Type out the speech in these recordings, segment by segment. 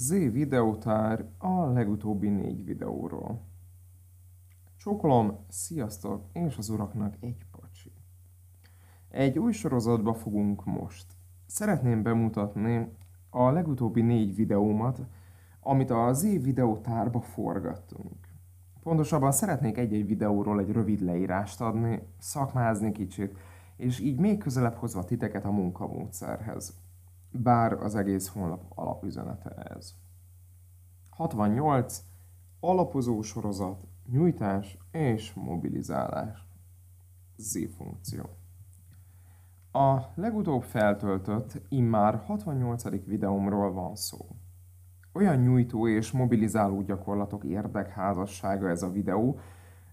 Z videótár a legutóbbi négy videóról. Csókolom, sziasztok, és az uraknak egy pacsi. Egy új sorozatba fogunk most. Szeretném bemutatni a legutóbbi négy videómat, amit a Z videótárba forgattunk. Pontosabban szeretnék egy-egy videóról egy rövid leírást adni, szakmázni kicsit, és így még közelebb hozva titeket a munkamódszerhez bár az egész honlap alapüzenete ez. 68. Alapozó sorozat, nyújtás és mobilizálás. Z funkció. A legutóbb feltöltött, immár 68. videómról van szó. Olyan nyújtó és mobilizáló gyakorlatok érdekházassága ez a videó,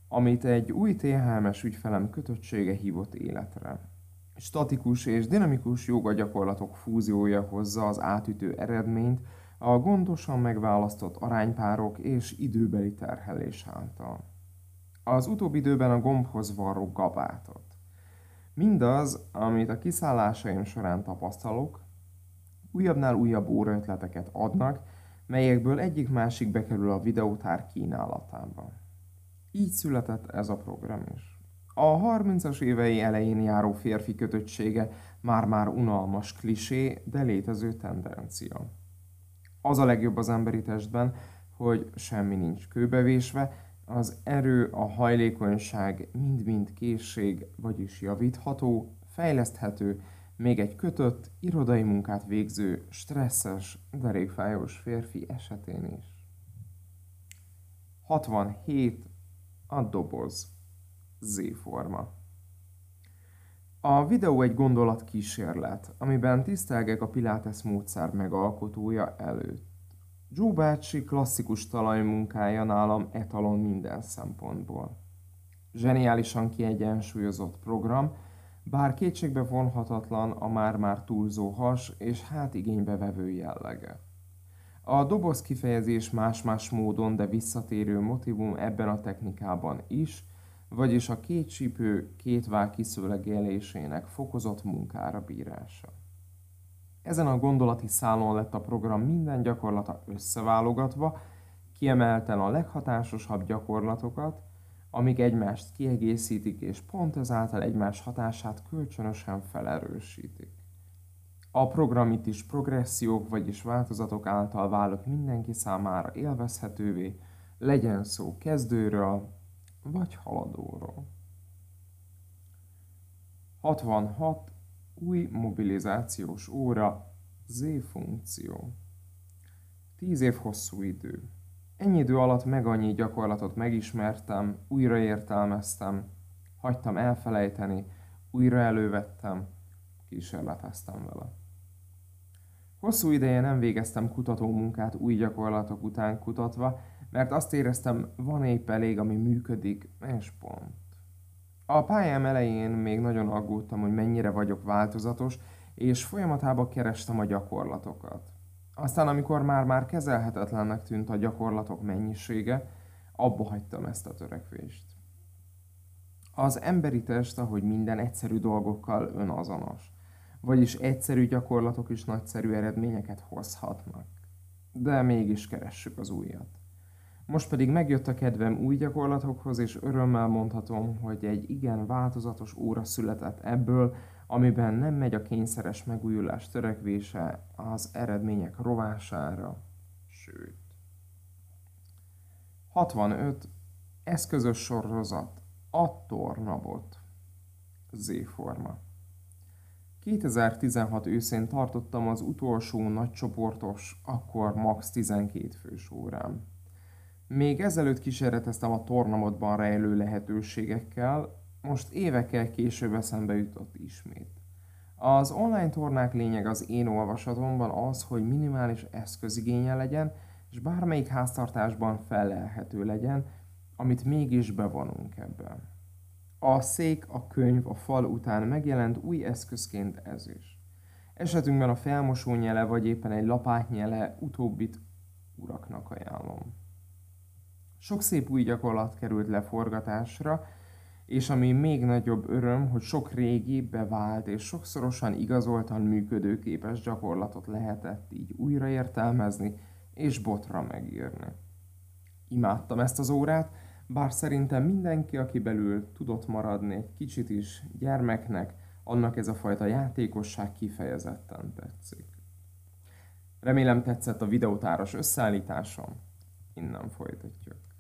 amit egy új THMS ügyfelem kötöttsége hívott életre statikus és dinamikus joga gyakorlatok fúziója hozza az átütő eredményt a gondosan megválasztott aránypárok és időbeli terhelés által. Az utóbbi időben a gombhoz varró gabátot. Mindaz, amit a kiszállásaim során tapasztalok, újabbnál újabb óraötleteket adnak, melyekből egyik-másik bekerül a videótár kínálatába. Így született ez a program is. A 30-as évei elején járó férfi kötöttsége már-már unalmas klisé, de létező tendencia. Az a legjobb az emberi testben, hogy semmi nincs kőbevésve, az erő, a hajlékonyság mind-mind készség, vagyis javítható, fejleszthető, még egy kötött, irodai munkát végző, stresszes, derékfájós férfi esetén is. 67. A doboz. Z-forma. A videó egy gondolat kísérlet, amiben tisztelgek a Pilates módszer megalkotója előtt. Joe bácsi klasszikus talajmunkája nálam etalon minden szempontból. Zseniálisan kiegyensúlyozott program, bár kétségbe vonhatatlan a már-már túlzó has és hát igénybe vevő jellege. A doboz kifejezés más-más módon, de visszatérő motivum ebben a technikában is – vagyis a két csípő két vál kiszőlegélésének fokozott munkára bírása. Ezen a gondolati szálon lett a program minden gyakorlata összeválogatva, kiemelten a leghatásosabb gyakorlatokat, amik egymást kiegészítik és pont ezáltal egymás hatását kölcsönösen felerősítik. A program itt is progressziók, vagyis változatok által válik mindenki számára élvezhetővé, legyen szó kezdőről, vagy haladóról. 66. Új mobilizációs óra, Z-funkció. 10 év hosszú idő. Ennyi idő alatt meg annyi gyakorlatot megismertem, újraértelmeztem, hagytam elfelejteni, újra elővettem, kísérleteztem vele. Hosszú ideje nem végeztem kutató munkát új gyakorlatok után kutatva, mert azt éreztem, van épp elég, ami működik, és pont. A pályám elején még nagyon aggódtam, hogy mennyire vagyok változatos, és folyamatában kerestem a gyakorlatokat. Aztán, amikor már-már kezelhetetlennek tűnt a gyakorlatok mennyisége, abba hagytam ezt a törekvést. Az emberi test, ahogy minden egyszerű dolgokkal önazonos. Vagyis egyszerű gyakorlatok is nagyszerű eredményeket hozhatnak. De mégis keressük az újat. Most pedig megjött a kedvem új gyakorlatokhoz, és örömmel mondhatom, hogy egy igen változatos óra született ebből, amiben nem megy a kényszeres megújulás törekvése az eredmények rovására, sőt. 65. Eszközös sorozat. A tornabot. Z-forma. 2016 őszén tartottam az utolsó nagycsoportos, akkor max 12 fős órám. Még ezelőtt kísérleteztem a tornamodban rejlő lehetőségekkel, most évekkel később eszembe jutott ismét. Az online tornák lényeg az én olvasatomban az, hogy minimális eszközigénye legyen, és bármelyik háztartásban felelhető legyen, amit mégis bevonunk ebben. A szék, a könyv, a fal után megjelent új eszközként ez is. Esetünkben a felmosó nyele, vagy éppen egy lapátnyele utóbbit uraknak ajánlom. Sok szép új gyakorlat került leforgatásra, és ami még nagyobb öröm, hogy sok régi, bevált és sokszorosan igazoltan működőképes gyakorlatot lehetett így újraértelmezni és botra megírni. Imádtam ezt az órát, bár szerintem mindenki, aki belül tudott maradni egy kicsit is gyermeknek, annak ez a fajta játékosság kifejezetten tetszik. Remélem tetszett a videótáros összeállításom, innen folytatjuk.